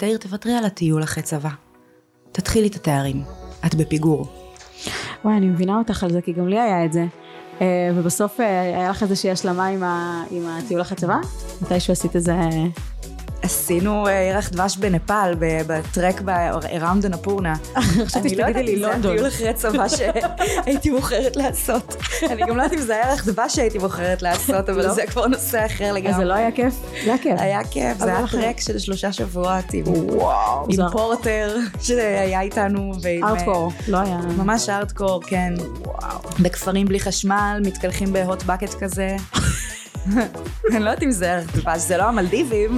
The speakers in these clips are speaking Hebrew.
תאיר, תוותרי על הטיול אחרי צבא. תתחילי את התארים. את בפיגור. וואי, אני מבינה אותך על זה, כי גם לי היה את זה. אה, ובסוף אה, היה לך איזושהי השלמה עם, הטיול אחרי צבא? מתישהו עשית את זה... עשינו אה, ירח דבש בנפאל, בטרק ב-Around הנפורנה. חשבתי שתגידי לי לונדון. אני לא יודעת אם זה הטיול אחרי צבא שהייתי בוחרת לעשות. אני גם לא יודעת אם זה היה ירח דבש שהייתי בוחרת לעשות, אבל לא? זה כבר נושא אחר לגמרי. אז זה לא היה כיף? זה היה כיף. היה כיף, זה היה טרק של שלושה שבועות עם פורטר שהיה איתנו. ארטקור, לא היה... ממש ארטקור, כן. בכפרים בלי חשמל, מתקלחים בהוט בקט כזה. אני לא יודעת אם זה ירח דבש, זה לא המלדיבים.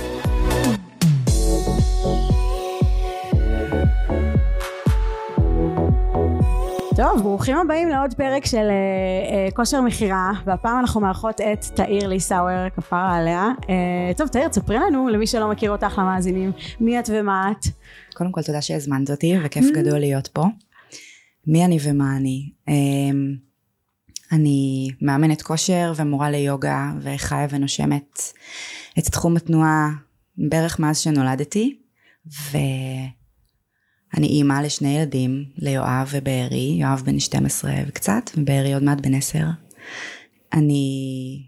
טוב, ברוכים הבאים לעוד פרק של uh, uh, כושר מכירה, והפעם אנחנו מארחות את תאיר ליסאוור, כפרה עליה. Uh, טוב, תאיר, תספרי לנו, למי שלא מכיר אותך, למאזינים, מי את ומה את? קודם כל, תודה שהזמנת אותי, וכיף mm. גדול להיות פה. מי אני ומה אני? Um, אני מאמנת כושר ומורה ליוגה, וחיה ונושמת את תחום התנועה בערך מאז שנולדתי, ו... אני אימא לשני ילדים, ליואב ובארי, יואב בן 12 וקצת, ובארי עוד מעט בן 10. אני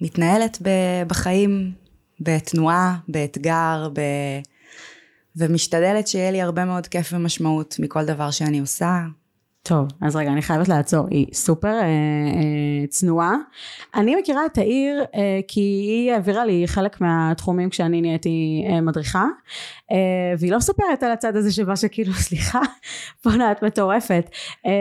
מתנהלת בחיים, בתנועה, באתגר, ב... ומשתדלת שיהיה לי הרבה מאוד כיף ומשמעות מכל דבר שאני עושה, טוב, אז רגע, אני חייבת לעצור, היא סופר אה, אה, צנועה. אני מכירה את העיר אה, כי היא העבירה לי חלק מהתחומים כשאני נהייתי אה, מדריכה, אה, והיא לא מספרת על הצד הזה שבה שכאילו, סליחה, בואנה את מטורפת. אה,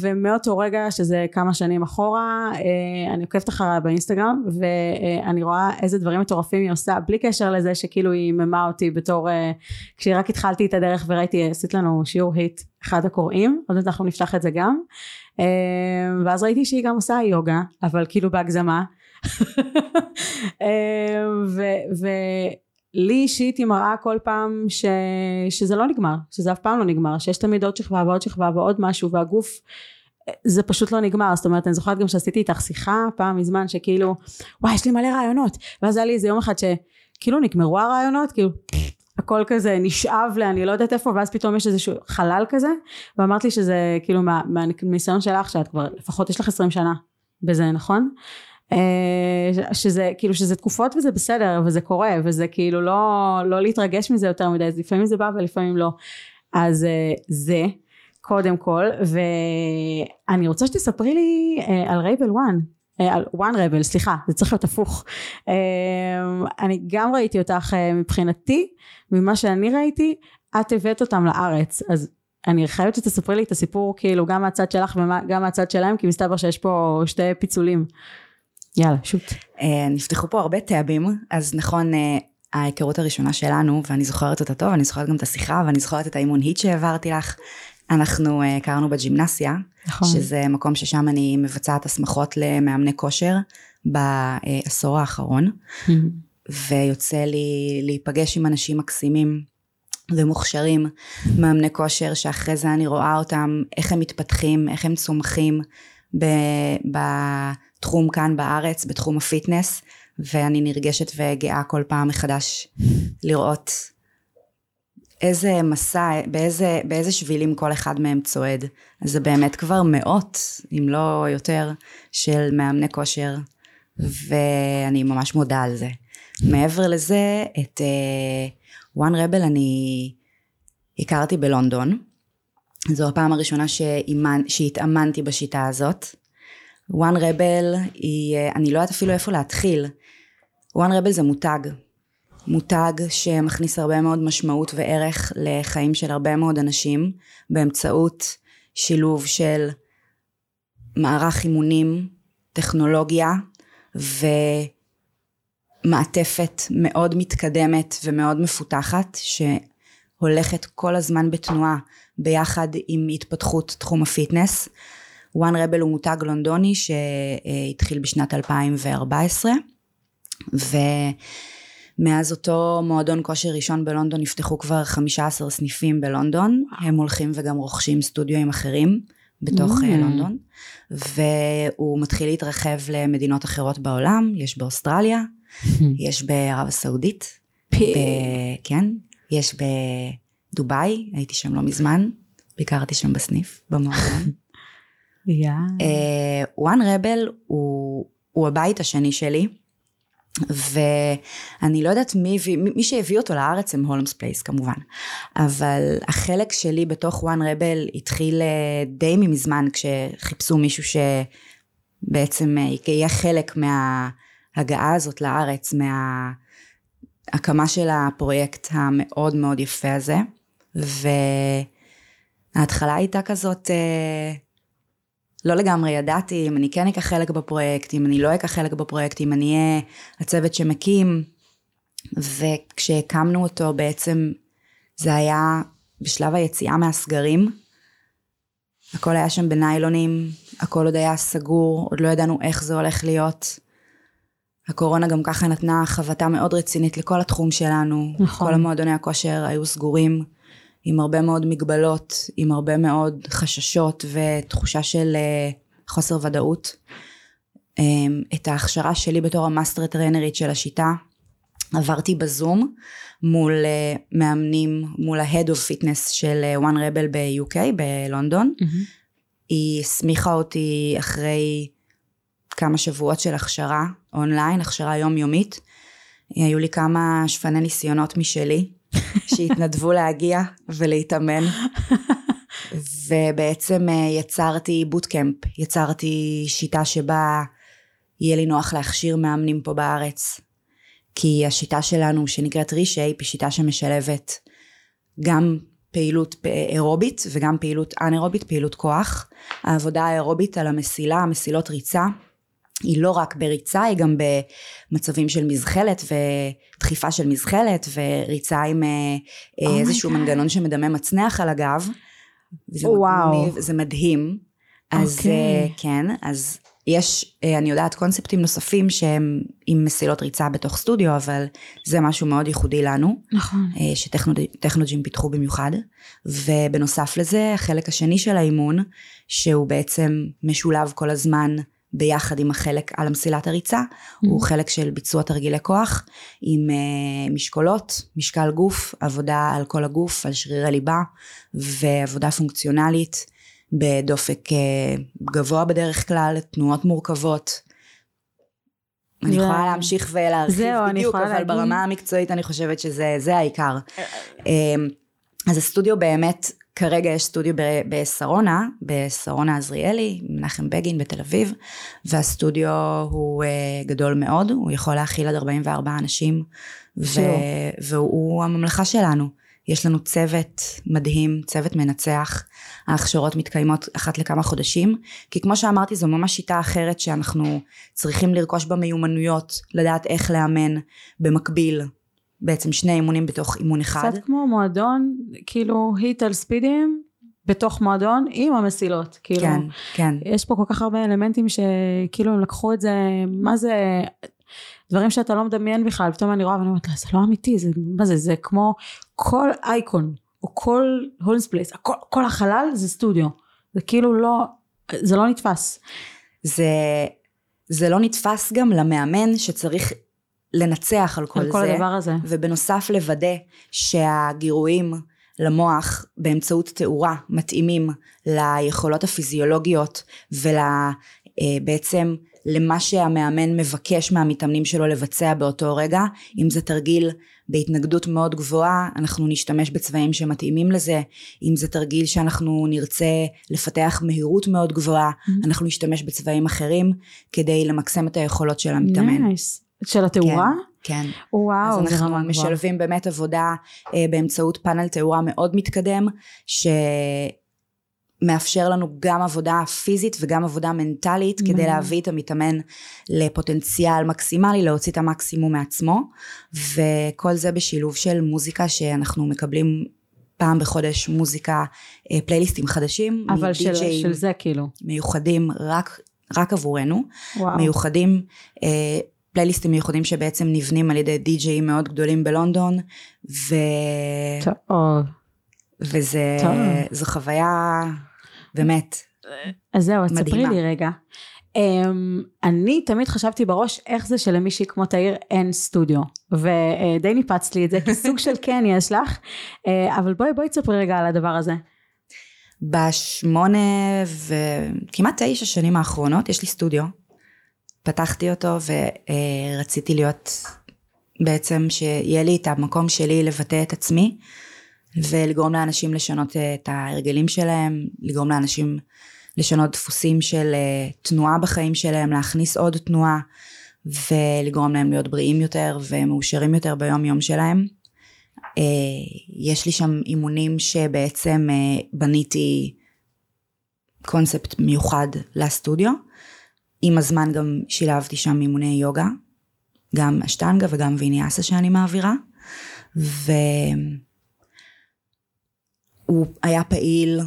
ומאותו רגע, שזה כמה שנים אחורה, אה, אני עוקבת אחריה באינסטגרם, ואני רואה איזה דברים מטורפים היא עושה, בלי קשר לזה שכאילו היא ממה אותי בתור, אה, כשרק התחלתי את הדרך וראיתי, עשית לנו שיעור היט. אחד הקוראים, עוד מעט אנחנו נפתח את זה גם. אמ, ואז ראיתי שהיא גם עושה יוגה, אבל כאילו בהגזמה. אמ, ולי אישית היא מראה כל פעם ש, שזה לא נגמר, שזה אף פעם לא נגמר, שיש תמיד עוד שכבה ועוד שכבה ועוד משהו, והגוף זה פשוט לא נגמר, זאת אומרת אני זוכרת גם שעשיתי איתך שיחה פעם מזמן שכאילו וואי יש לי מלא רעיונות ואז היה לי איזה יום אחד שכאילו נגמרו הרעיונות כאילו הכל כזה נשאב לאני לא יודעת איפה ואז פתאום יש איזשהו חלל כזה ואמרת לי שזה כאילו מהניסיון שלך שאת כבר לפחות יש לך עשרים שנה בזה נכון? אה, שזה כאילו שזה תקופות וזה בסדר וזה קורה וזה כאילו לא, לא להתרגש מזה יותר מדי אז לפעמים זה בא ולפעמים לא אז אה, זה קודם כל ואני רוצה שתספרי לי אה, על רייבל וואן על one rebel סליחה זה צריך להיות הפוך. אה, אני גם ראיתי אותך אה, מבחינתי ממה שאני ראיתי את הבאת אותם לארץ. אז אני חייבת שתספרי לי את הסיפור כאילו גם מהצד שלך וגם מהצד שלהם כי מסתבר שיש פה שתי פיצולים. יאללה שוט. נפתחו פה הרבה טאבים אז נכון ההיכרות הראשונה שלנו ואני זוכרת אותה טוב אני זוכרת גם את השיחה ואני זוכרת את האימון היט שהעברתי לך אנחנו הכרנו בג'ימנסיה, נכון. שזה מקום ששם אני מבצעת הסמכות למאמני כושר בעשור האחרון, mm-hmm. ויוצא לי להיפגש עם אנשים מקסימים ומוכשרים, מאמני כושר, שאחרי זה אני רואה אותם, איך הם מתפתחים, איך הם צומחים בתחום כאן בארץ, בתחום הפיטנס, ואני נרגשת וגאה כל פעם מחדש לראות איזה מסע, באיזה, באיזה שבילים כל אחד מהם צועד. זה באמת כבר מאות, אם לא יותר, של מאמני כושר, ואני ממש מודה על זה. מעבר לזה, את uh, One Rebel אני הכרתי בלונדון. זו הפעם הראשונה שאימן, שהתאמנתי בשיטה הזאת. One Rebel היא, אה, אני לא יודעת אפילו איפה להתחיל. One Rebel זה מותג, מותג שמכניס הרבה מאוד משמעות וערך לחיים של הרבה מאוד אנשים באמצעות שילוב של מערך אימונים, טכנולוגיה ומעטפת מאוד מתקדמת ומאוד מפותחת שהולכת כל הזמן בתנועה ביחד עם התפתחות תחום הפיטנס. One Rebel הוא מותג לונדוני שהתחיל בשנת 2014 ו... מאז אותו מועדון כושר ראשון בלונדון נפתחו כבר 15 סניפים בלונדון, הם הולכים וגם רוכשים סטודיו אחרים בתוך mm. לונדון, והוא מתחיל להתרחב למדינות אחרות בעולם, יש באוסטרליה, יש בערב הסעודית, ב- כן, יש בדובאי, הייתי שם לא מזמן, ביקרתי שם בסניף, במועדון. יא. וואן רבל הוא, הוא הבית השני שלי, ואני לא יודעת מי, מי מי שהביא אותו לארץ הם הולמס פלייס כמובן, אבל החלק שלי בתוך וואן רבל התחיל אה, די ממזמן כשחיפשו מישהו שבעצם אה, יהיה חלק מההגעה הזאת לארץ, מההקמה של הפרויקט המאוד מאוד יפה הזה, וההתחלה הייתה כזאת אה, לא לגמרי ידעתי אם אני כן אקח חלק בפרויקט, אם אני לא אקח חלק בפרויקט, אם אני אהיה הצוות שמקים, וכשהקמנו אותו בעצם זה היה בשלב היציאה מהסגרים, הכל היה שם בניילונים, הכל עוד היה סגור, עוד לא ידענו איך זה הולך להיות. הקורונה גם ככה נתנה חבטה מאוד רצינית לכל התחום שלנו. נכון. כל המועדוני הכושר היו סגורים, עם הרבה מאוד מגבלות, עם הרבה מאוד חששות ותחושה של אה, חוסר ודאות. אמ, את ההכשרה שלי בתור המאסטר טרנרית של השיטה עברתי בזום מול אה, מאמנים, מול ה-Head of Fitness של אה, One Rebel ב-UK, בלונדון. מהמם. היא הסמיכה אותי אחרי כמה שבועות של הכשרה אונליין, הכשרה יומיומית. היו לי כמה שפני ניסיונות משלי, שהתנדבו להגיע ולהתאמן. ובעצם אה, יצרתי bootcamp, יצרתי שיטה שבה יהיה לי נוח להכשיר מאמנים פה בארץ. כי השיטה שלנו שנקראת רישייפ היא שיטה שמשלבת גם פעילות אירובית וגם פעילות אנאירובית, פעילות כוח. העבודה האירובית על המסילה, המסילות ריצה, היא לא רק בריצה, היא גם במצבים של מזחלת ודחיפה של מזחלת וריצה עם אה, אה, Oh איזשהו God. מנגנון שמדמה מצנח על הגב. וזה וואו. מגניב, זה מדהים. אז אוקיי. אה, כן, אז יש, אני יודעת, קונספטים נוספים שהם עם מסילות ריצה בתוך סטודיו, אבל זה משהו מאוד ייחודי לנו. נכון. שטכנוג'ים פיתחו במיוחד ובנוסף לזה החלק השני של האימון שהוא בעצם משולב כל הזמן ביחד עם החלק על המסילת הריצה הוא חלק של ביצוע תרגילי כוח עם אה, משקולות, משקל גוף, עבודה על כל הגוף, על שרירי ליבה ועבודה פונקציונלית בדופק אה, גבוה בדרך כלל, תנועות מורכבות. אני יכולה להמשיך ולהרחיב זהו, אני בדיוק, אבל להגיד- ברמה המקצועית אני חושבת שזה זה העיקר. אמ, אז הסטודיו באמת, כרגע יש סטודיו בשרונה, בשרונה עזריאלי, מנחם בגין בתל אביב, והסטודיו הוא אה, גדול מאוד, הוא יכול להכיל עד 44 אנשים, ו-. והוא הממלכה שלנו. יש לנו צוות מדהים, צוות מנצח, ההכשרות מתקיימות אחת לכמה חודשים, כי כמו שאמרתי זו ממש שיטה אחרת שאנחנו צריכים לרכוש בה מיומנויות, לדעת איך לאמן במקביל, בעצם שני אימונים בתוך אימון אחד. קצת כמו מועדון, כאילו HIIT על speedים, בתוך מועדון עם המסילות. כאילו, כן, כן. יש פה כל כך הרבה אלמנטים שכאילו הם לקחו את זה, מה זה, דברים שאתה לא מדמיין בכלל, פתאום אני רואה ואני אומרת, "לא, זה לא אמיתי, זה, מה זה, זה כמו כל אייקון, או כל הולמס פלייס, הכל- כל החלל זה סטודיו. זה כאילו לא, זה לא נתפס. זה, זה לא נתפס גם למאמן שצריך לנצח על כל על זה. כל הדבר הזה. ובנוסף לוודא שהגירויים למוח באמצעות תאורה מתאימים ליכולות הפיזיולוגיות ולבעצם למה שהמאמן מבקש מהמתאמנים שלו לבצע באותו רגע, אם זה תרגיל בהתנגדות מאוד גבוהה, אנחנו נשתמש בצבעים שמתאימים לזה, אם זה תרגיל שאנחנו נרצה לפתח מהירות מאוד גבוהה, אנחנו נשתמש בצבעים אחרים כדי למקסם את היכולות של המתאמן. נייס. של התאורה? כן. וואו, אז זה אנחנו רמה גבוהה. משלבים באמת עבודה אה, באמצעות פאנל תאורה מאוד מתקדם, שמאפשר לנו גם עבודה פיזית וגם עבודה מנטלית, כדי מדהים. להביא את המתאמן לפוטנציאל מקסימלי, להוציא את המקסימום מעצמו, וכל זה בשילוב של מוזיקה שאנחנו מקבלים פעם בחודש מוזיקה, אה, פלייליסטים חדשים, אבל של, של זה כאילו. מיוחדים רק, רק עבורנו. וואו. מיוחדים, אה, פלייליסטים מיוחדים שבעצם נבנים על ידי די-ג'אים מאוד גדולים בלונדון, ו... טוב. וזה טוב. זו חוויה באמת, אז זהו, אז ספרי מדהימה. לי רגע. Um, אני תמיד חשבתי בראש איך זה שלמישהי כמו תאיר אין סטודיו. ודי ניפצת לי את זה, כי סוג של כן יש לך, אה, אבל בואי בואי תספרי רגע על הדבר הזה. בשמונה וכמעט תשע שנים האחרונות יש לי סטודיו. פתחתי אותו ורציתי להיות בעצם שיהיה לי את המקום שלי לבטא את עצמי ולגרום לאנשים לשנות את ההרגלים שלהם, לגרום לאנשים לשנות דפוסים של אה, תנועה בחיים שלהם, להכניס עוד תנועה ולגרום להם להיות בריאים יותר ומאושרים יותר ביום יום שלהם. אה, יש לי שם אימונים שבעצם אה, בניתי קונספט מיוחד לסטודיו. עם הזמן גם שילבתי שם אימוני יוגה, גם אשטנגה וגם ויניאסה שאני מעבירה. והוא היה פעיל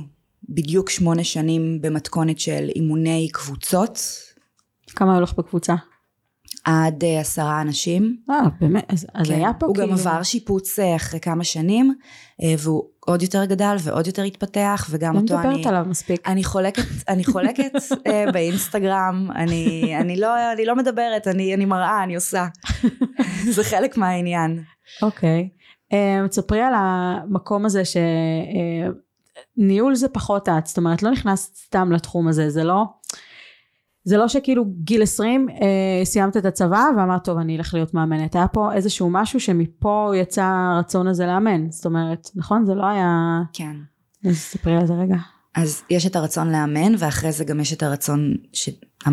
בדיוק שמונה שנים במתכונת של אימוני קבוצות. כמה היו לך בקבוצה? עד uh, עשרה אנשים. אה, באמת? אז, אז כן. היה פה הוא כאילו... גם עבר שיפוץ uh, אחרי כמה שנים, uh, והוא עוד יותר גדל ועוד יותר התפתח, וגם לא אותו אני... מדברת עליו מספיק. אני חולקת, אני חולקת uh, באינסטגרם, אני, אני, לא, אני לא מדברת, אני, אני מראה, אני עושה. זה חלק מהעניין. אוקיי. אה, תספרי על המקום הזה שניהול זה פחות את, זאת אומרת לא נכנסת סתם לתחום הזה, זה לא... זה לא שכאילו גיל 20 אה, סיימת את הצבא ואמרת טוב אני אלך להיות מאמנת היה פה איזשהו משהו שמפה יצא הרצון הזה לאמן זאת אומרת נכון זה לא היה כן. אז ספרי על זה רגע אז יש את הרצון לאמן, ואחרי זה גם יש את הרצון ש...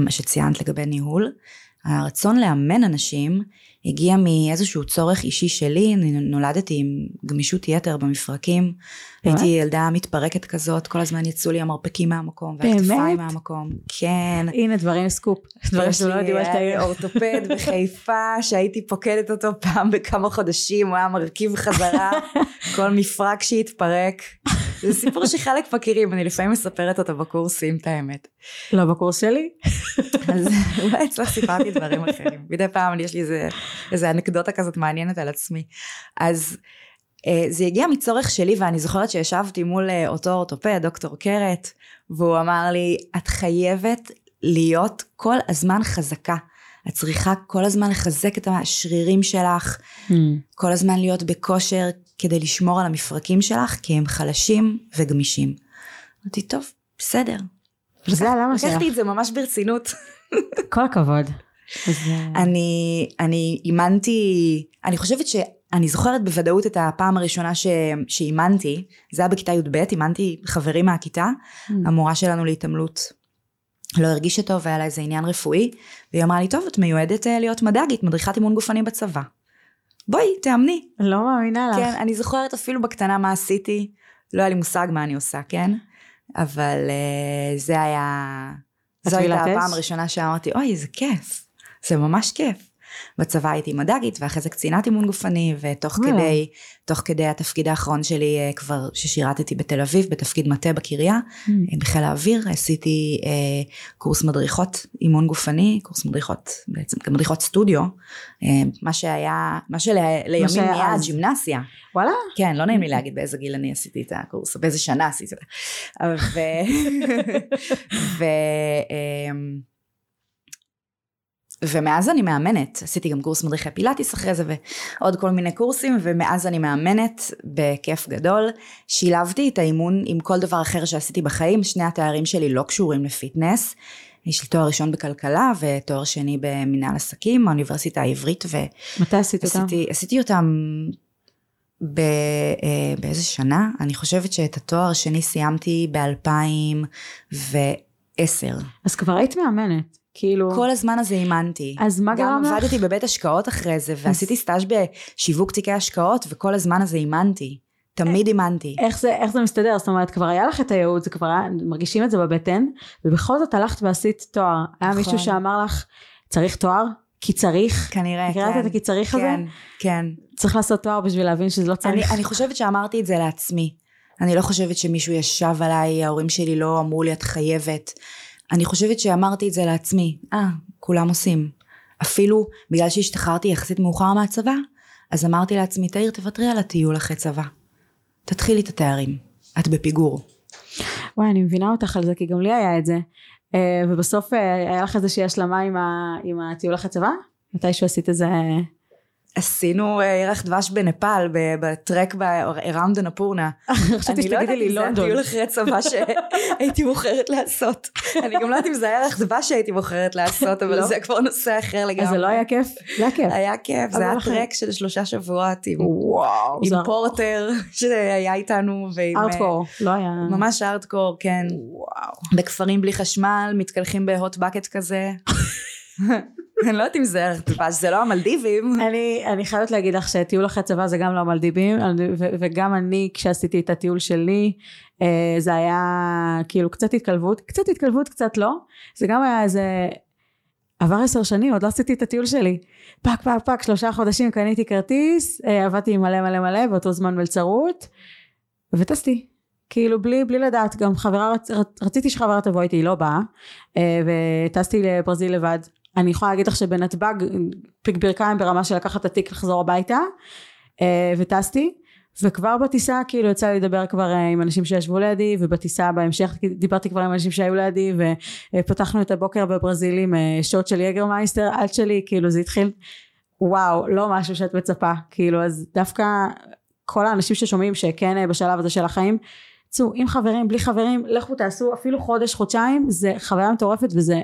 שציינת לגבי ניהול. הרצון לאמן אנשים הגיע מאיזשהו צורך אישי שלי, אני נולדתי עם גמישות יתר במפרקים, באמת? הייתי ילדה מתפרקת כזאת, כל הזמן יצאו לי המרפקים מהמקום? והכתפיים מהמקום, כן. הנה דברים סקופ דברים שלא יודעים שאתה היה לי אורתופד בחיפה שהייתי פוקדת אותו פעם בכמה חודשים הוא היה מרכיב חזרה כל מפרק שהתפרק זה סיפור שחלק מכירים אני לפעמים מספרת אותו בקורסים את האמת. לא בקורס שלי? אז אולי אצלך סיפרתי דברים אחרים. מדי פעם יש לי איזה, איזה אנקדוטה כזאת מעניינת על עצמי. אז אה, זה הגיע מצורך שלי ואני זוכרת שישבתי מול אה, אותו אורתופד דוקטור קרת והוא אמר לי את חייבת להיות כל הזמן חזקה את צריכה כל הזמן לחזק את השרירים שלך כל הזמן להיות בכושר כדי לשמור על המפרקים שלך כי הם חלשים וגמישים. אמרתי טוב בסדר. זה הלמה שלך לקחתי את זה ממש ברצינות. כל הכבוד אני, אני אימנתי, אני חושבת שאני זוכרת בוודאות את הפעם הראשונה ש, שאימנתי, זה היה בכיתה י"ב, אימנתי חברים מהכיתה, המורה שלנו להתעמלות לא הרגישה טוב והיה לה איזה עניין רפואי, והיא אמרה לי, טוב, את מיועדת אה, להיות מד"גית, מדריכת אימון גופני בצבא. בואי, תאמני. לא מאמינה לך כן, אני זוכרת אפילו בקטנה מה עשיתי, לא היה לי מושג מה אני עושה, כן? אבל uh, זה היה... זו הייתה? הפעם הראשונה שאמרתי, אוי, זה כיף. זה ממש כיף. בצבא הייתי מד"גית ואחרי זה קצינת אימון גופני ותוך. כדי, תוך כדי התפקיד האחרון שלי אה, כבר ששירתתי בתל אביב בתפקיד מטה בקריה Mm. אה, בחיל האוויר עשיתי אה, קורס מדריכות אימון גופני קורס מדריכות בעצם גם מדריכות סטודיו אה, מה שהיה מה שלימים שהיה נהיה אז. ג'ימנסיה וואלה כן לא נעים לי להגיד באיזה גיל אני עשיתי את הקורס באיזה שנה עשיתי אותה ו... ו... אמ, ומאז אני מאמנת, עשיתי גם קורס מדריכי פילאטיס אחרי זה ועוד כל מיני קורסים ומאז אני מאמנת בכיף גדול. שילבתי את האימון עם כל דבר אחר שעשיתי בחיים, שני התארים שלי לא קשורים לפיטנס. יש לי תואר ראשון בכלכלה ותואר שני במנהל עסקים, האוניברסיטה העברית מתי עשית אותם? ועשיתי עשיתי אותם ב, אה, באיזה שנה? אני חושבת שאת התואר השני סיימתי ב-2010. אז כבר היית מאמנת כאילו כל הזמן הזה אימנתי. אז מה גרם גם לך? עבדתי בבית השקעות אחרי זה, ועשיתי סטאז' בשיווק תיקי השקעות, וכל הזמן הזה אימנתי. תמיד אימנתי. איך זה, איך זה מסתדר? זאת אומרת, כבר היה לך את הייעוד, זה כבר היה, מרגישים את זה בבטן, ובכל זאת הלכת ועשית תואר. היה נכון. מישהו שאמר לך, צריך תואר? כי צריך? כנראה, מכירה כן. את הכי צריך הזה? כן, כן. צריך לעשות תואר בשביל להבין שזה לא אני, צריך. אני חושבת שאמרתי את זה לעצמי. אני לא חושבת שמישהו ישב עליי, ההורים שלי לא אמרו לי את חייבת. אני חושבת שאמרתי את זה לעצמי. אה, כולם עושים. אפילו בגלל שהשתחררתי יחסית מאוחר מהצבא, אז אמרתי לעצמי, תאיר, תוותרי על הטיול אחרי צבא. תתחילי את התארים. את בפיגור. וואי, אני מבינה אותך על זה, כי גם לי היה את זה. אה, ובסוף אה, היה לך איזושהי השלמה עם, ה, עם הטיול אחרי צבא? מתישהו עשית איזה... עשינו אה, ירח דבש בנפאל, בטרק ב-around. חשבתי אני לא יודעת שתגידי לי אם זה לונדון. הטיול אחרי צבא שהייתי בוחרת לעשות. אני גם לא יודעת אם זה היה ירח דבש שהייתי בוחרת לעשות, אבל לא? זה כבר נושא אחר לגמרי. אז זה לא היה כיף? זה היה כיף. היה כיף, זה היה טרק של שלושה שבועות עם פורטר שהיה איתנו ועם... ארטקור. לא היה... ממש ארטקור, כן. וואו. בכפרים בלי חשמל, מתקלחים בהוט בקט כזה. אני לא יודעת אם זה ערך זה לא המלדיבים. אני, חייבת להגיד לך שטיול אחרי צבא זה גם לא מלדיבים ו- וגם אני כשעשיתי את הטיול שלי אה, זה היה כאילו קצת התקלבות קצת התקלבות קצת לא. זה גם היה איזה עבר עשר שנים עוד לא עשיתי את הטיול שלי. פק פק פק שלושה חודשים קניתי כרטיס אה, עבדתי עם מלא מלא מלא באותו זמן מלצרות וטסתי. כאילו בלי, בלי לדעת גם חברה רצ, רצ, רציתי שחברה תבוא איתי היא לא באה אה, וטסתי לברזיל לבד אני יכולה להגיד לך שבנתב"ג פיק ברכיים ברמה של לקחת את התיק לחזור הביתה אה, וטסתי וכבר בטיסה כאילו יצא לי לדבר כבר אה, עם אנשים שישבו לידי ובטיסה בהמשך דיברתי כבר עם אנשים שהיו לידי ופתחנו את הבוקר בברזיל עם אה, שוט של יגרמייסטר עד שלי כאילו זה התחיל וואו לא משהו שאת מצפה כאילו אז דווקא כל האנשים ששומעים שכן אה, בשלב הזה של החיים צאו עם חברים בלי חברים לכו תעשו אפילו חודש חודשיים זה חוויה מטורפת וזה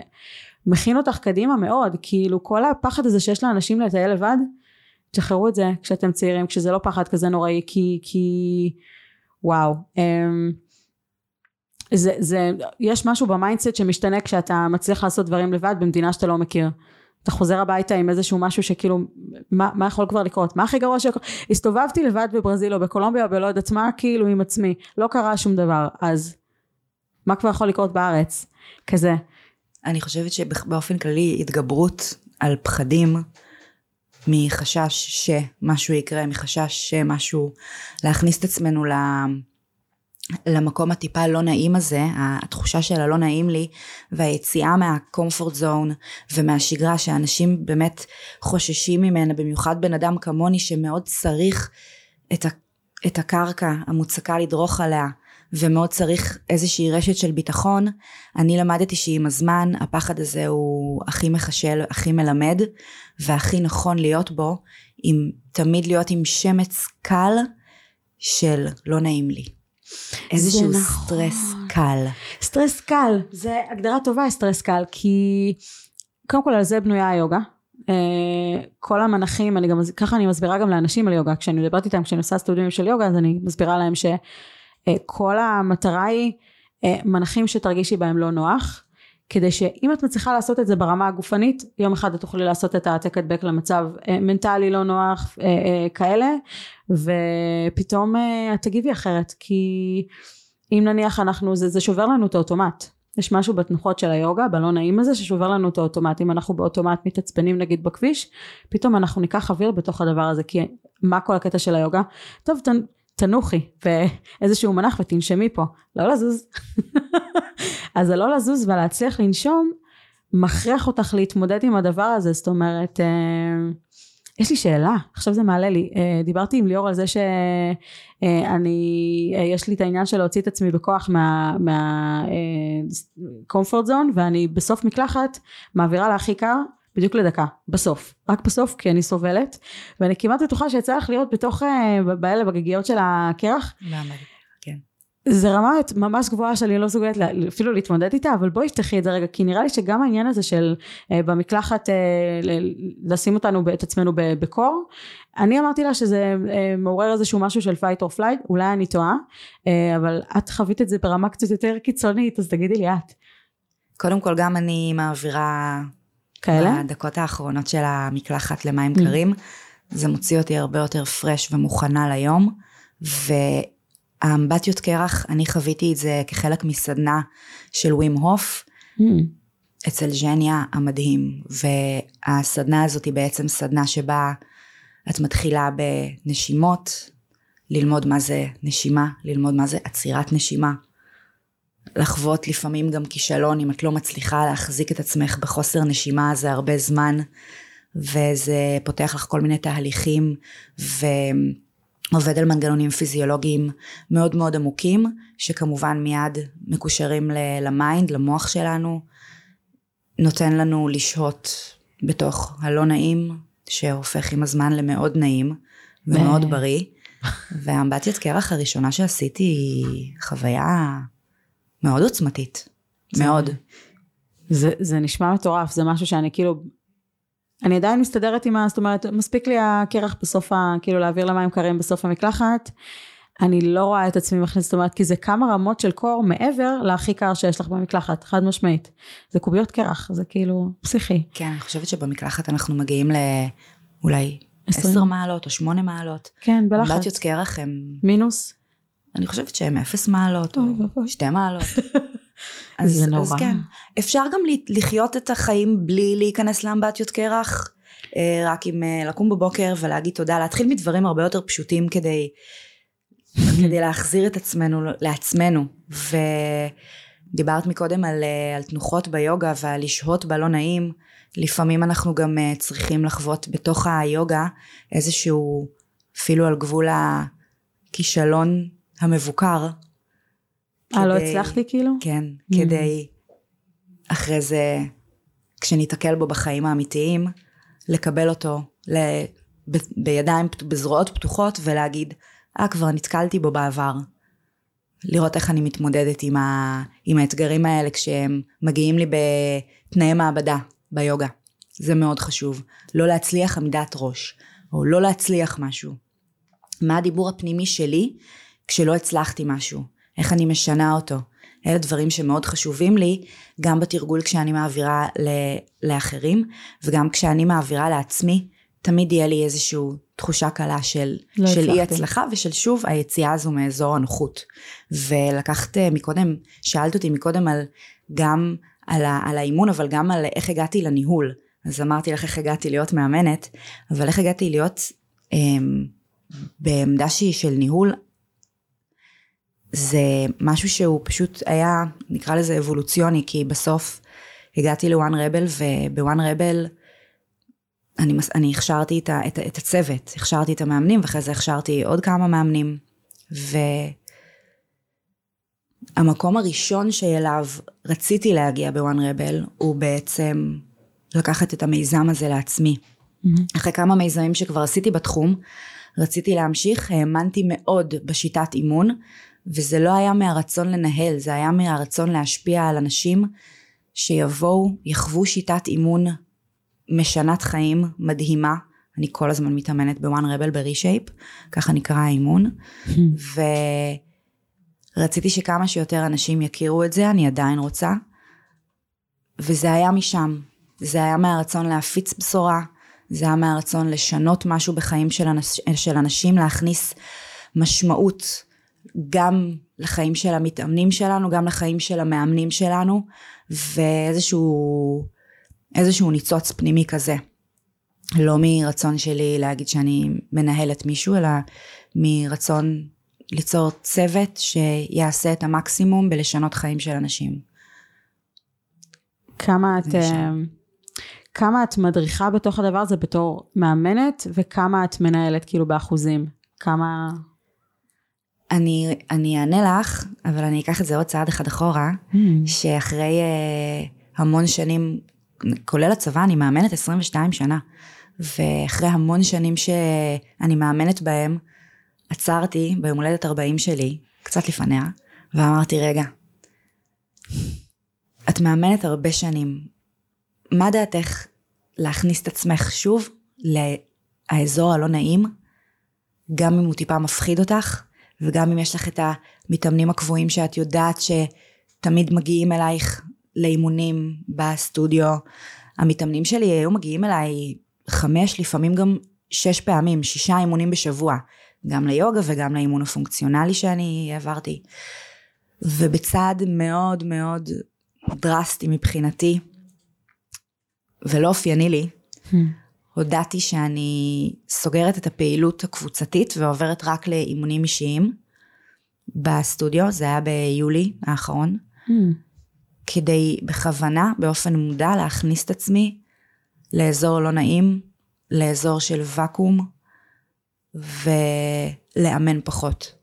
מכין אותך קדימה מאוד כאילו כל הפחד הזה שיש לאנשים לטייל לבד תשחררו את זה כשאתם צעירים כשזה לא פחד כזה נוראי כי כי וואו אמ, זה, זה יש משהו ב mindset שמשתנה כשאתה מצליח לעשות דברים לבד במדינה שאתה לא מכיר. אתה חוזר הביתה עם איזשהו משהו שכאילו מה, מה יכול כבר לקרות? מה הכי גרוע שיכול? הסתובבתי לבד בברזיל או בקולומביה או בלא יודעת מה כאילו עם עצמי. לא קרה שום דבר. אז מה כבר יכול לקרות בארץ? כזה אני חושבת שבאופן כללי התגברות על פחדים מחשש שמשהו יקרה, מחשש שמשהו, להכניס את עצמנו ל... למקום הטיפה לא נעים הזה, התחושה של הלא נעים לי, והיציאה מהקומפורט זון ומהשגרה שאנשים באמת חוששים ממנה, במיוחד בן אדם כמוני שמאוד צריך את, ה... את הקרקע המוצקה לדרוך עליה, ומאוד צריך איזושהי רשת של ביטחון, אני למדתי שעם הזמן הפחד הזה הוא הכי מחשל, הכי מלמד, והכי נכון להיות בו, עם, תמיד להיות עם שמץ קל של לא נעים לי. איזשהו נכון. סטרס קל. סטרס קל, זה הגדרה טובה סטרס קל, כי קודם כל על זה בנויה היוגה. אה, כל המנחים, אני גם, ככה אני מסבירה גם לאנשים על יוגה, כשאני מדברת איתם, כשאני עושה סטודיונים של יוגה, אז אני מסבירה להם שכל אה, המטרה היא אה, מנחים שתרגישי בהם לא נוח, כדי שאם את מצליחה לעשות את זה ברמה הגופנית, יום אחד את תוכלי לעשות את העתק הדבק למצב uh, מנטלי לא נוח, כאלה, ופתאום את תגיבי אחרת, כי אם נניח אנחנו, זה, זה שובר לנו את האוטומט. יש משהו בתנוחות של היוגה, בלא נעים הזה, ששובר לנו את האוטומט. אם אנחנו באוטומט מתעצבנים נגיד בכביש, פתאום אנחנו ניקח אוויר בתוך הדבר הזה, כי מה כל הקטע של היוגה? טוב, תנוחי באיזשהו מנח ותנשמי פה, לא לזוז. אז זה לא לזוז ולהצליח לנשום, מכריח אותך להתמודד עם הדבר הזה, זאת אומרת, אה, יש לי שאלה, עכשיו זה מעלה לי, אה, דיברתי עם ליאור על זה שאני, אה, יש לי את העניין של להוציא את עצמי בכוח מה, מה אה, zone ואני בסוף מקלחת מעבירה להכי קר בדיוק לדקה, בסוף, רק בסוף כי אני סובלת ואני כמעט בטוחה שיצא לך להיות בתוך, אה, באלה בגיגיות של הקרח למה? כן. זה רמה ממש גבוהה שאני לא מסוגלת אפילו להתמודד איתה אבל בואי תפתחי את זה רגע כי נראה לי שגם העניין הזה של אה, במקלחת אה, לשים אותנו את עצמנו בקור אני אמרתי לה שזה מעורר איזשהו משהו של fight or flight אולי אני טועה אבל את חווית את זה ברמה קצת יותר קיצונית אז תגידי לי את קודם כל גם אני מעבירה כאלה? בדקות האחרונות של המקלחת למים. קרים. זה מוציא אותי הרבה יותר פרש ומוכנה ליום. והאמבטיות קרח, אני חוויתי את זה כחלק מסדנה של ווים הוף. Mm. אצל ז'ניה המדהים, והסדנה הזאת היא בעצם סדנה שבה את מתחילה בנשימות, ללמוד מה זה נשימה, ללמוד מה זה עצירת נשימה, לחוות לפעמים גם כישלון אם את לא מצליחה להחזיק את עצמך בחוסר נשימה הזה הרבה זמן, וזה פותח לך כל מיני תהליכים, ועובד על מנגנונים פיזיולוגיים מאוד מאוד עמוקים, שכמובן מיד מקושרים ל mind, למוח שלנו, נותן לנו לשהות בתוך הלא נעים, שהופך עם הזמן למאוד נעים ומאוד בריא. והאמבטיית קרח הראשונה שעשיתי היא חוויה מאוד עוצמתית. מאוד. זה, זה נשמע מטורף, זה משהו שאני כאילו, אני עדיין מסתדרת עם ה... זאת אומרת, מספיק לי הקרח בסוף ה... כאילו להעביר למים קרים בסוף המקלחת. אני לא רואה את עצמי מכניסת, זאת אומרת, כי זה כמה רמות של קור מעבר להכי קר שיש לך במקלחת, חד משמעית. זה קוביות קרח, זה כאילו פסיכי. כן, אני חושבת שבמקלחת אנחנו מגיעים לאולי עשר מעלות או שמונה מעלות. כן, בלחץ. אמבטיות קרח הם, מינוס? אני חושבת שהם אפס מעלות או. שתי מעלות. זה נורא. אז כן, אפשר גם לחיות את החיים בלי להיכנס לאמבטיות קרח, אה, רק עם אה, לקום בבוקר ולהגיד תודה, להתחיל מדברים הרבה יותר פשוטים כדי, כדי להחזיר את עצמנו לעצמנו. ודיברת מקודם על, אה, על תנוחות ביוגה ועל לשהות בלא נעים. לפעמים אנחנו גם צריכים לחוות בתוך היוגה איזשהו, אפילו על גבול הכישלון המבוקר. אה, לא הצלחתי כאילו? כן, Mm. כדי אחרי זה, כשניתקל בו בחיים האמיתיים, לקבל אותו ל... ב... בידיים, בזרועות פתוחות ולהגיד, אה, כבר נתקלתי בו בעבר. לראות איך אני מתמודדת עם, ה... עם האתגרים האלה כשהם מגיעים לי בתנאי מעבדה, ביוגה. זה מאוד חשוב. לא להצליח עמידת ראש, או לא להצליח משהו. מה הדיבור הפנימי שלי כשלא הצלחתי משהו? איך אני משנה אותו? אלה דברים שמאוד חשובים לי, גם בתרגול כשאני מעבירה ל- לאחרים, וגם כשאני מעבירה לעצמי, תמיד יהיה לי איזושהי תחושה קלה של, לא של אי. הצלחה ושל שוב היציאה הזו מאזור הנוחות. ולקחת אה, מקודם, שאלת אותי מקודם על גם על, ה, על האימון, אבל גם על איך הגעתי לניהול. אז אמרתי לך איך הגעתי להיות מאמנת, אבל איך הגעתי להיות אמ, בעמדה שהיא של ניהול, זה משהו שהוא פשוט היה, נקרא לזה אבולוציוני, כי בסוף הגעתי לוואן רבל, ובוואן רבל אני, אני הכשרתי את, ה, את, את הצוות, הכשרתי את המאמנים, ואחרי זה הכשרתי עוד כמה מאמנים. והמקום הראשון שאליו רציתי להגיע בוואן רבל, הוא בעצם לקחת את המיזם הזה לעצמי. אחרי כמה מיזמים שכבר עשיתי בתחום, רציתי להמשיך, האמנתי מאוד בשיטת אימון, וזה לא היה מהרצון לנהל, זה היה מהרצון להשפיע על אנשים שיבואו, יחוו שיטת אימון משנת חיים מדהימה. אני כל הזמן מתאמנת בוואן רבל ברישייפ, ככה נקרא האימון, ורציתי שכמה שיותר אנשים יכירו את זה, אני עדיין רוצה, וזה היה משם, זה היה מהרצון להפיץ בשורה, זה היה מהרצון לשנות משהו בחיים של, אנש, של אנשים, להכניס משמעות גם לחיים של המתאמנים שלנו, גם לחיים של המאמנים שלנו, ואיזשהו איזשהו ניצוץ פנימי כזה. לא מרצון שלי להגיד שאני מנהלת מישהו, אלא מרצון ליצור צוות שיעשה את המקסימום בלשנות חיים של אנשים. כמה את, שם. כמה את מדריכה בתוך הדבר הזה בתור מאמנת, וכמה את מנהלת כאילו באחוזים? כמה... אני, אני אענה לך, אבל אני אקח את זה עוד צעד אחד אחורה, שאחרי uh, המון שנים, כולל הצבא, אני מאמנת 22 שנה, ואחרי המון שנים שאני מאמנת בהם, עצרתי ביום הולדת 40 שלי, קצת לפניה, ואמרתי, רגע, את מאמנת הרבה שנים, מה דעתך להכניס את עצמך שוב לאזור הלא נעים, גם אם הוא טיפה מפחיד אותך, וגם אם יש לך את המתאמנים הקבועים שאת יודעת שתמיד מגיעים אלייך לאימונים בסטודיו. המתאמנים שלי היו מגיעים אליי חמש, לפעמים גם שש פעמים, שישה אימונים בשבוע, גם ליוגה וגם לאימון הפונקציונלי שאני העברתי. ובצעד מאוד מאוד דרסטי מבחינתי, ולא אופייני לי, הודעתי שאני סוגרת את הפעילות הקבוצתית ועוברת רק לאימונים אישיים. בסטודיו, זה היה ביולי האחרון, כדי בכוונה, באופן מודע, להכניס את עצמי לאזור לא נעים, לאזור של ואקום, ולאמן פחות.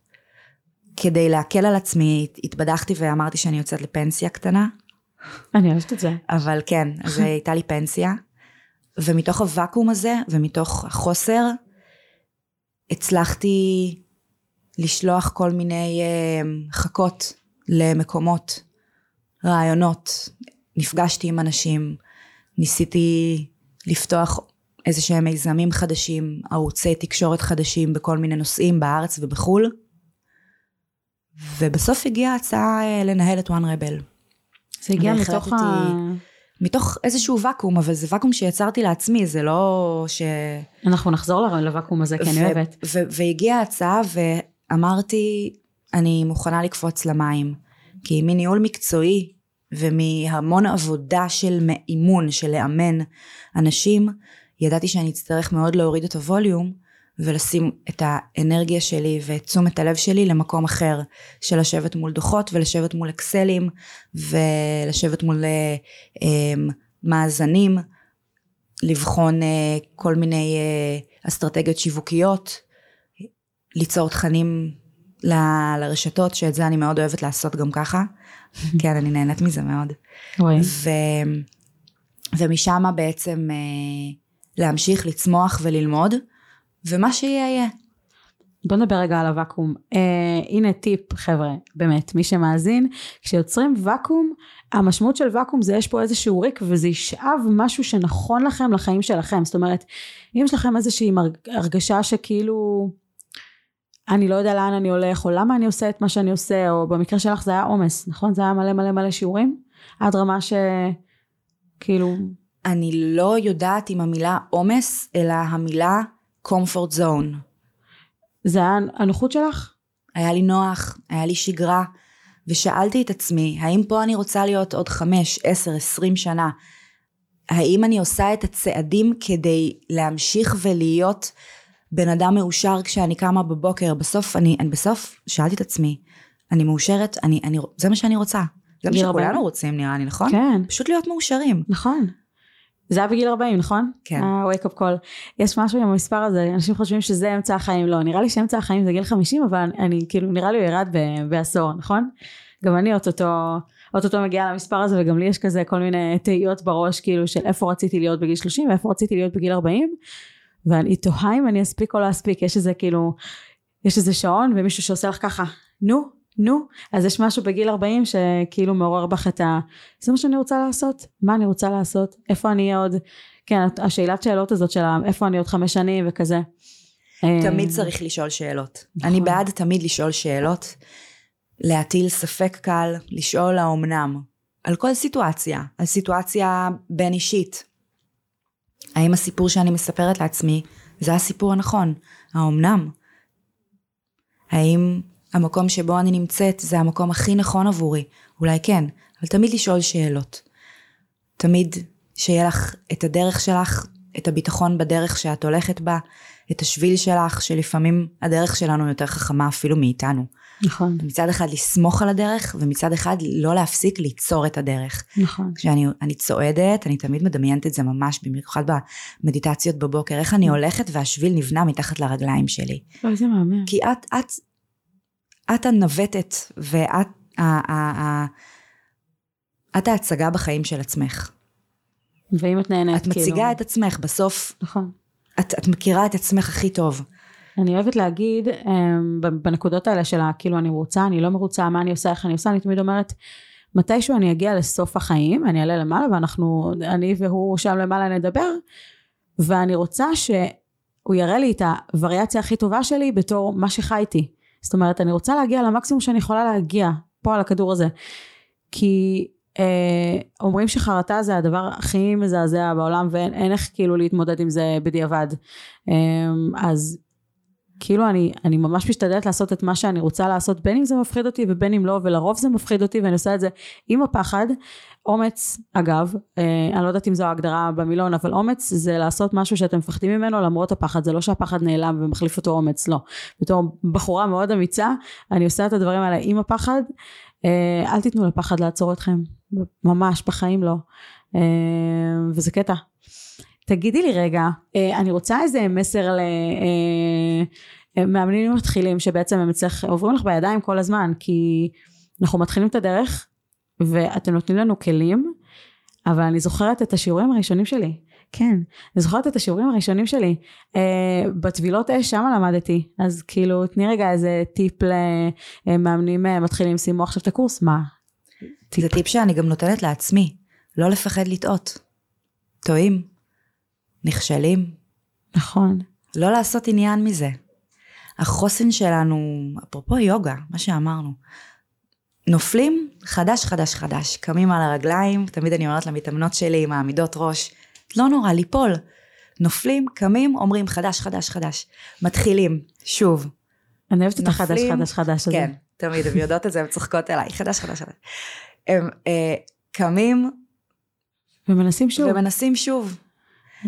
כדי להקל על עצמי, התבדחתי ואמרתי שאני יוצאת לפנסיה קטנה, אני אוהבת את זה. אבל כן, אז הייתה לי פנסיה, ומתוך הוואקום הזה, ומתוך החוסר, הצלחתי לשלוח כל מיני uh, חכות למקומות, רעיונות. נפגשתי עם אנשים, ניסיתי לפתוח איזה שהם מיזמים חדשים, ערוצי תקשורת חדשים בכל מיני נושאים בארץ ובחו"ל. ובסוף הגיעה ההצעה אה, לנהל את וואן רבל. זה הגיע מתוך ה... מתוך איזשהו ואקום, אבל זה ואקום שיצרתי לעצמי, זה לא ש... אנחנו נחזור לוואקום הזה, כי אני אוהבת. והגיעה ההצעה ואמרתי, אני מוכנה לקפוץ למים. כי מניהול מקצועי ומהמון עבודה של אימון, של לאמן אנשים, ידעתי שאני אצטרך מאוד להוריד את הווליום ולשים את האנרגיה שלי ואת תשומת הלב שלי למקום אחר של לשבת מול דוחות ולשבת מול אקסלים ולשבת מול אה, אמ, מאזנים לבחון אה, כל מיני אה, אסטרטגיות שיווקיות ליצור תכנים ל- לרשתות שאת זה אני מאוד אוהבת לעשות גם ככה. כן אני נהנית מזה מאוד. ו, ומשם בעצם להמשיך לצמוח וללמוד ומה שיהיה יהיה. בוא נדבר רגע על הוואקום. אה, הנה טיפ חבר'ה, באמת, מי שמאזין, כשיוצרים ואקום, המשמעות של ואקום זה יש פה איזשהו ריק וזה ישאב משהו שנכון לכם לחיים שלכם. זאת אומרת, אם יש לכם איזושהי הרגשה שכאילו אני לא יודע לאן אני הולך, או למה אני עושה את מה שאני עושה, או במקרה שלך זה היה עומס, נכון? זה היה מלא מלא מלא שיעורים? עד רמה שכאילו... אני לא יודעת אם המילה עומס, אלא המילה comfort zone. זה היה הנוחות שלך? היה לי נוח, היה לי שגרה, ושאלתי את עצמי, האם פה אני רוצה להיות עוד חמש, עשר, עשרים שנה? האם אני עושה את הצעדים כדי להמשיך ולהיות בן אדם מאושר כשאני קמה בבוקר? בסוף, אני, אני בסוף שאלתי את עצמי, אני מאושרת, אני, אני, זה מה שאני רוצה. זה מה שכולנו רוצים נראה לי, נכון? כן. פשוט להיות מאושרים. נכון. זה היה בגיל 40 נכון? כן. ה-wake up call. יש משהו עם המספר הזה, אנשים חושבים שזה אמצע החיים, לא, נראה לי שאמצע החיים זה גיל 50 אבל אני, אני כאילו נראה לי הוא ירד ב- בעשור, נכון? גם אני אוטוטו, אוטוטו מגיעה למספר הזה וגם לי יש כזה כל מיני תהיות בראש כאילו של איפה רציתי להיות בגיל 30 ואיפה רציתי להיות בגיל 40 ואני תוהה אם אני אספיק או לא אספיק, יש איזה כאילו, יש איזה שעון ומישהו שעושה לך ככה, נו, נו, אז יש משהו בגיל 40 שכאילו מעורר בך את ה... זה מה שאני רוצה לעשות? מה אני רוצה לעשות? איפה אני אהיה עוד? כן, השאלת שאלות הזאת של איפה אני עוד חמש שנים וכזה. תמיד צריך לשאול שאלות. נכון. אני בעד תמיד לשאול שאלות, להטיל ספק קל, לשאול האומנם, על כל סיטואציה, על סיטואציה בין אישית. האם הסיפור שאני מספרת לעצמי זה הסיפור הנכון? האומנם? האם המקום שבו אני נמצאת זה המקום הכי נכון עבורי. אולי כן, אבל תמיד לשאול שאלות. תמיד שיהיה לך את הדרך שלך, את הביטחון בדרך שאת הולכת בה, את השביל שלך, שלפעמים הדרך שלנו יותר חכמה אפילו מאיתנו. נכון. מצד אחד לסמוך על הדרך, ומצד אחד לא להפסיק ליצור את הדרך. נכון. כשאני צועדת, אני תמיד מדמיינת את זה ממש, במיוחד במדיטציות בבוקר, איך אני הולכת והשביל נבנה מתחת לרגליים שלי. אוי, זה מהמם. כי את, את את הנווטת ואת ה, ה, ה, את ההצגה בחיים של עצמך. ואם את נהנית, כאילו... את מציגה. את עצמך, בסוף... נכון. את, את מכירה את עצמך הכי טוב. אני אוהבת להגיד, אמ, בנקודות האלה של כאילו אני רוצה, אני לא מרוצה, מה אני עושה, איך אני עושה, אני תמיד אומרת, מתישהו אני אגיע לסוף החיים, אני אעלה למעלה ואנחנו, אני והוא שם למעלה נדבר, ואני רוצה שהוא יראה לי את הווריאציה הכי טובה שלי בתור מה שחייתי. זאת אומרת, אני רוצה להגיע למקסימום שאני יכולה להגיע פה על הכדור הזה. כי אה, אומרים שחרטה זה הדבר הכי מזעזע בעולם ואין איך כאילו להתמודד עם זה בדיעבד. אה, אז כאילו אני, אני ממש משתדלת לעשות את מה שאני רוצה לעשות בין אם זה מפחיד אותי ובין אם לא ולרוב זה מפחיד אותי ואני עושה את זה עם הפחד. אומץ אגב אה, אני לא יודעת אם זו ההגדרה במילון אבל אומץ זה לעשות משהו שאתם מפחדים ממנו למרות הפחד. זה לא שהפחד נעלם ומחליף אותו אומץ לא. בתור בחורה מאוד אמיצה אני עושה את הדברים האלה עם הפחד. אה, אל תיתנו לפחד לעצור אתכם. ממש בחיים לא. אה, וזה קטע תגידי לי רגע, אה, אני רוצה איזה מסר למאמנים אה, מתחילים שבעצם הם אצלך, עוברים לך בידיים כל הזמן, כי אנחנו מתחילים את הדרך ואתם נותנים לנו כלים, אבל אני זוכרת את השיעורים הראשונים שלי. כן, אני זוכרת את השיעורים הראשונים שלי. אה, בטבילות אש, שם למדתי. אז כאילו, תני רגע איזה טיפ למאמנים מתחילים, סיימו עכשיו את הקורס, מה? טיפ. זה טיפ שאני גם נותנת לעצמי, לא לפחד לטעות. טועים, נכשלים. נכון. לא לעשות עניין מזה. החוסן שלנו, אפרופו יוגה, מה שאמרנו, נופלים, חדש, חדש, חדש. קמים על הרגליים, תמיד אני אומרת למתאמנות שלי, מעמידות ראש, לא נורא, ליפול. נופלים, קמים, אומרים חדש, חדש, חדש. מתחילים, שוב. אני אוהבת את החדש, חדש, חדש הזה. כן, תמיד, הן יודעות את זה, הן צוחקות אליי, חדש, חדש, חדש. הם אה, קמים. ומנסים שוב. ומנסים שוב.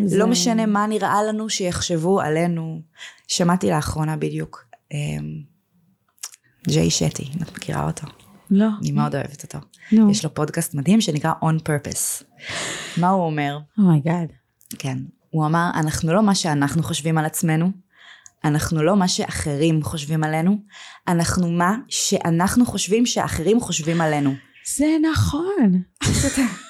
זה... לא משנה מה נראה לנו שיחשבו עלינו. שמעתי לאחרונה בדיוק, אה, ג'יי שטי, אם את מכירה אותו. לא. אני מאוד אוהבת אותו. נו. יש לו פודקאסט מדהים שנקרא On Purpose. מה הוא אומר? Oh my God. Oh כן. הוא אמר, אנחנו לא מה שאנחנו חושבים על עצמנו, אנחנו לא מה שאחרים חושבים עלינו, אנחנו מה שאנחנו חושבים שאחרים חושבים עלינו. זה נכון.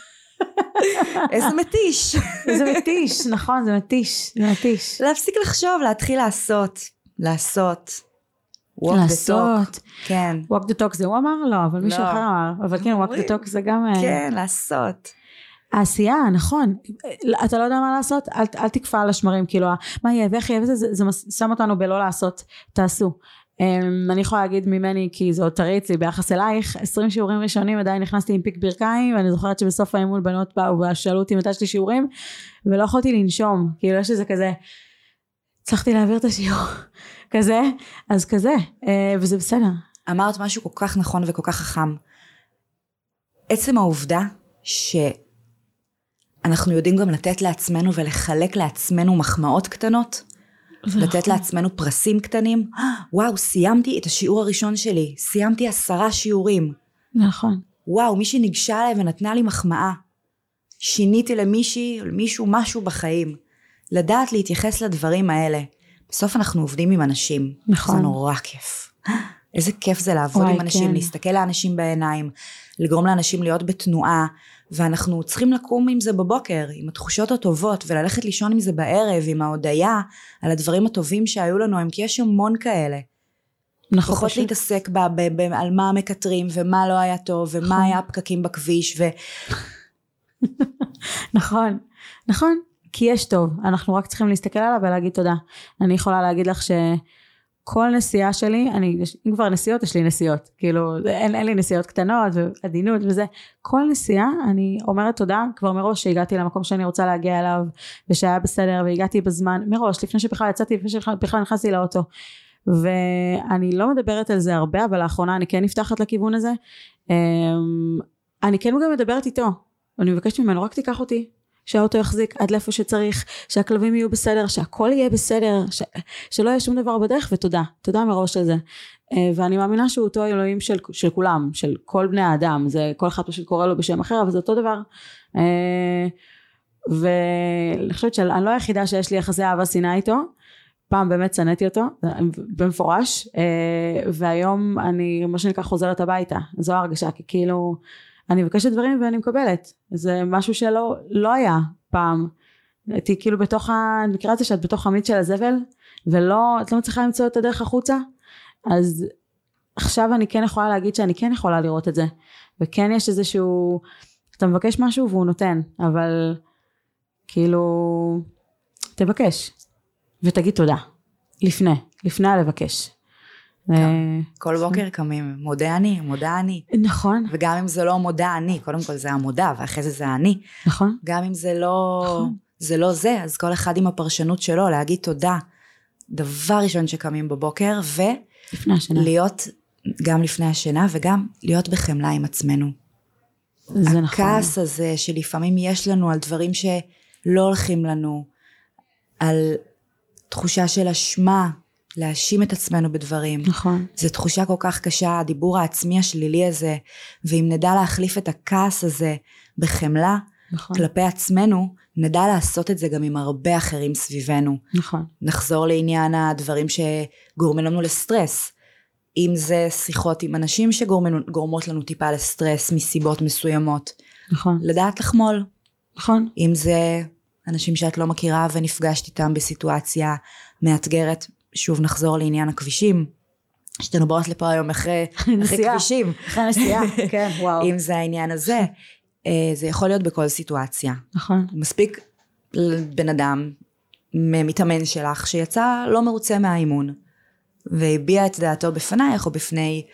איזה מתיש. איזה מתיש, נכון, זה מתיש, זה מתיש. להפסיק לחשוב, להתחיל לעשות. לעשות. walk לעשות. the talk. כן. walk the talk זה הוא אמר? לא, אבל מישהו לא. אחר אמר. אבל כן, walk the talk זה גם... אה, כן, לעשות. העשייה, נכון. אתה לא יודע מה לעשות? אל, אל תקפא על השמרים, כאילו, מה יהיה ואיך יהיה וזה, זה, זה שם אותנו בלא לעשות. תעשו. Um, אני יכולה להגיד ממני, כי זה עוד טרי אצלי ביחס אלייך, 20 שיעורים ראשונים עדיין נכנסתי עם פיק ברכיים, ואני זוכרת שבסוף האימון בנות באו ושאלו אותי מתי יש לי שיעורים, ולא יכולתי לנשום, כאילו יש איזה כזה, הצלחתי להעביר את השיעור, כזה, אז כזה, uh, וזה בסדר. אמרת משהו כל כך נכון וכל כך חכם. עצם העובדה שאנחנו יודעים גם לתת לעצמנו ולחלק לעצמנו מחמאות קטנות, לתת נכון. לעצמנו פרסים קטנים. וואו, סיימתי את השיעור הראשון שלי, סיימתי עשרה שיעורים. נכון. וואו, מישהי ניגשה אליי ונתנה לי מחמאה. שיניתי למישהי למישהו משהו בחיים. לדעת להתייחס לדברים האלה. בסוף אנחנו עובדים עם אנשים. נכון. זה נורא כיף. איזה כיף זה לעבוד וואי, עם אנשים, כן. להסתכל לאנשים בעיניים, לגרום לאנשים להיות בתנועה, ואנחנו צריכים לקום עם זה בבוקר, עם התחושות הטובות, וללכת לישון עם זה בערב, עם ההודיה על הדברים הטובים שהיו לנו, הם כי יש המון כאלה. נכון, פחות פשוט. להתעסק ב, ב, ב, על מה מקטרים, ומה לא היה טוב, ומה נכון. היה הפקקים בכביש, ו... נכון, נכון, כי יש טוב, אנחנו רק צריכים להסתכל עליו ולהגיד תודה. אני יכולה להגיד לך שכל נסיעה שלי, אני, אם כבר נסיעות, יש לי נסיעות, כאילו, אין, אין לי נסיעות קטנות ועדינות וזה, כל נסיעה אני אומרת תודה כבר מראש שהגעתי למקום שאני רוצה להגיע אליו, ושהיה בסדר, והגעתי בזמן, מראש, לפני שבכלל יצאתי, לפני שבכלל נכנסתי לאוטו. ואני לא מדברת על זה הרבה, אבל לאחרונה אני כן נפתחת לכיוון הזה. אמ, אני כן גם מדברת איתו, אני מבקשת ממנו רק תיקח אותי, שהאוטו יחזיק עד לאיפה שצריך, שהכלבים יהיו בסדר, שהכל יהיה בסדר, ש... שלא יהיה שום דבר בדרך ותודה, תודה מראש על זה. אה, ואני מאמינה שהוא אותו אלוהים של, של כולם, של כל בני האדם, זה כל אחד פשוט קורא לו בשם אחר, אבל זה אותו דבר. אה, ואני חושבת שאני לא היחידה שיש לי יחסי אהבה שנאה איתו, פעם באמת שנאתי אותו, במפורש, אה, והיום אני מה שנקרא חוזרת הביתה, זו ההרגשה, כי כאילו אני מבקשת דברים ואני מקבלת, זה משהו שלא לא היה פעם, הייתי כאילו בתוך, ה... אני מכירה את זה שאת בתוך המיץ של הזבל, ולא, את לא מצליחה למצוא את הדרך החוצה, אז עכשיו אני כן יכולה להגיד שאני כן יכולה לראות את זה, וכן יש איזשהו, אתה מבקש משהו והוא נותן, אבל כאילו, תבקש, ותגיד תודה, לפני, לפני הלבקש. אה, כל בוקר קמים, מודה אני, מודה אני. נכון, וגם אם זה לא מודה אני, קודם כל זה המודה, ואחרי זה זה אני. נכון, גם אם זה לא, נכון. זה לא זה, אז כל אחד עם הפרשנות שלו, להגיד תודה. דבר ראשון שקמים בבוקר, לפני השנה, ולהיות גם לפני השינה, וגם להיות בחמלה עם עצמנו. זה נכון, הכעס הזה שלפעמים יש לנו על דברים שלא הולכים לנו, על תחושה של אשמה, להאשים את עצמנו בדברים. נכון, זו תחושה כל כך קשה, הדיבור העצמי השלילי הזה, ואם נדע להחליף את הכעס הזה בחמלה נכון, כלפי עצמנו, נדע לעשות את זה גם עם הרבה אחרים סביבנו. נכון, נחזור לעניין הדברים שגורמים לנו לסטרס. אם זה שיחות עם אנשים שגורמות לנו טיפה לסטרס מסיבות מסוימות. נכון, לדעת לחמול. נכון, אם זה אנשים שאת לא מכירה ונפגשת איתם בסיטואציה מאתגרת. שוב נחזור לעניין הכבישים. שתינו באות לפה היום אחרי, אחרי. כבישים. אחרי נסיעה, כן, וואו. אם זה העניין הזה, אה, זה יכול להיות בכל סיטואציה. נכון. מספיק בן אדם, מתאמן שלך, שיצא לא מרוצה מהאימון, והביע את דעתו בפנייך או בפני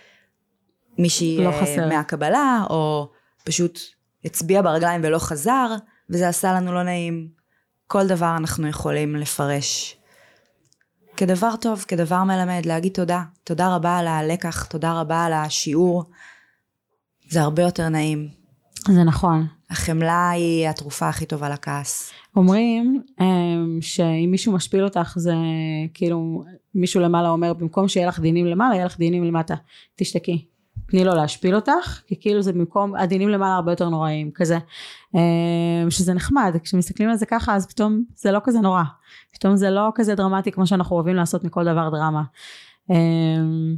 מישהי לא אה, חסר. מהקבלה, או פשוט הצביע ברגליים ולא חזר, וזה עשה לנו לא נעים. כל דבר אנחנו יכולים לפרש כדבר טוב, כדבר מלמד, להגיד תודה. תודה רבה על הלקח, תודה רבה על השיעור. זה הרבה יותר נעים. זה נכון. החמלה היא התרופה הכי טובה לכעס. אומרים אמ, שאם מישהו משפיל אותך זה כאילו מישהו למעלה אומר במקום שיהיה לך דינים למעלה יהיה לך דינים למטה תשתקי תני לו להשפיל אותך כי כאילו זה במקום הדינים למעלה הרבה יותר נוראים כזה. אמ, שזה נחמד כשמסתכלים על זה ככה אז פתאום זה לא כזה נורא. פתאום זה לא כזה דרמטי כמו שאנחנו אוהבים לעשות מכל דבר דרמה. אמ,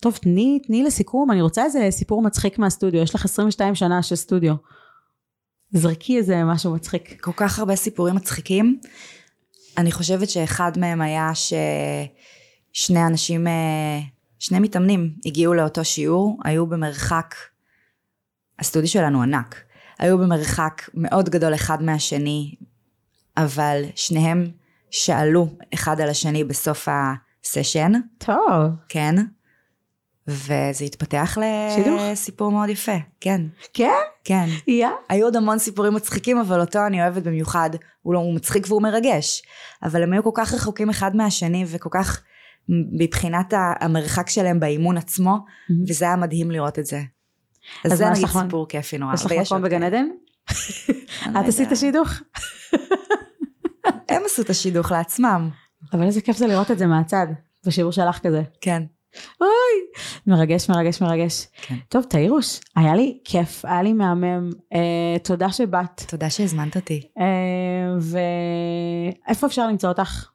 טוב תני תני לסיכום אני רוצה איזה סיפור מצחיק מהסטודיו יש לך 22 שנה של סטודיו. זרקי איזה משהו מצחיק. כל כך הרבה סיפורים מצחיקים. אני חושבת שאחד מהם היה ששני אנשים, אה, שני מתאמנים הגיעו לאותו שיעור, היו במרחק, הסטודיו שלנו ענק, היו במרחק מאוד גדול אחד מהשני, אבל שניהם שאלו אחד על השני בסוף הסשן, טוב כן, וזה התפתח. לסיפור מאוד יפה, כן, כן? כן. יא? היו עוד המון סיפורים מצחיקים, אבל אותו אני אוהבת במיוחד. הוא, לא, הוא מצחיק והוא מרגש. אבל הם היו כל כך רחוקים אחד מהשני, וכל כך מבחינת המרחק שלהם באימון עצמו, וזה היה מדהים לראות את זה. אז, אז זה נגיד סיפור כיפי נורא. יש לך מקום בגן. עדן? אני לא את עשית יודעת. שידוך? הם עשו את השידוך לעצמם. אבל איזה כיף זה לראות את זה מהצד, בשיעור שלך כזה. כן. אוי! מרגש, מרגש, מרגש. כן. טוב, תאירוש, היה לי כיף, היה לי מהמם. אה, תודה שבאת. תודה שהזמנת אותי. אה, ואיפה אפשר למצוא אותך?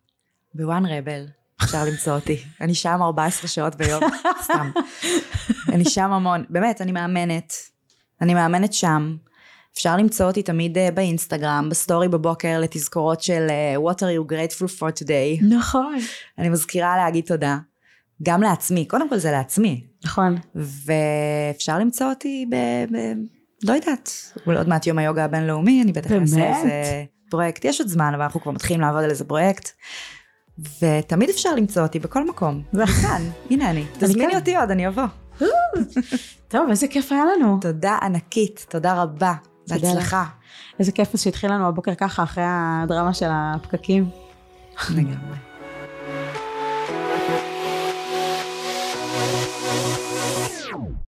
ב One Rebel. אפשר למצוא אותי. אני שם 14 שעות ביום, סתם. אני שם המון. באמת, אני מאמנת. אני מאמנת שם. אפשר למצוא אותי תמיד אה, באינסטגרם, בסטורי בבוקר לתזכורות של אה, What are you grateful for today. נכון. אני מזכירה להגיד תודה. גם לעצמי, קודם כל זה לעצמי. נכון. ואפשר למצוא אותי ב... ב... לא יודעת, אולי עוד מעט יום היוגה הבינלאומי, אני בטח? אעשה איזה פרויקט. יש עוד זמן, אבל אנחנו כבר מתחילים לעבוד על איזה פרויקט. ותמיד אפשר למצוא אותי בכל מקום. כאן, הנה אני. תזמיני. אותי עוד, אני אבוא. טוב, איזה כיף היה לנו. תודה ענקית, תודה רבה. בהצלחה. איזה כיף שהתחיל לנו הבוקר ככה, אחרי הדרמה של הפקקים. לגמרי.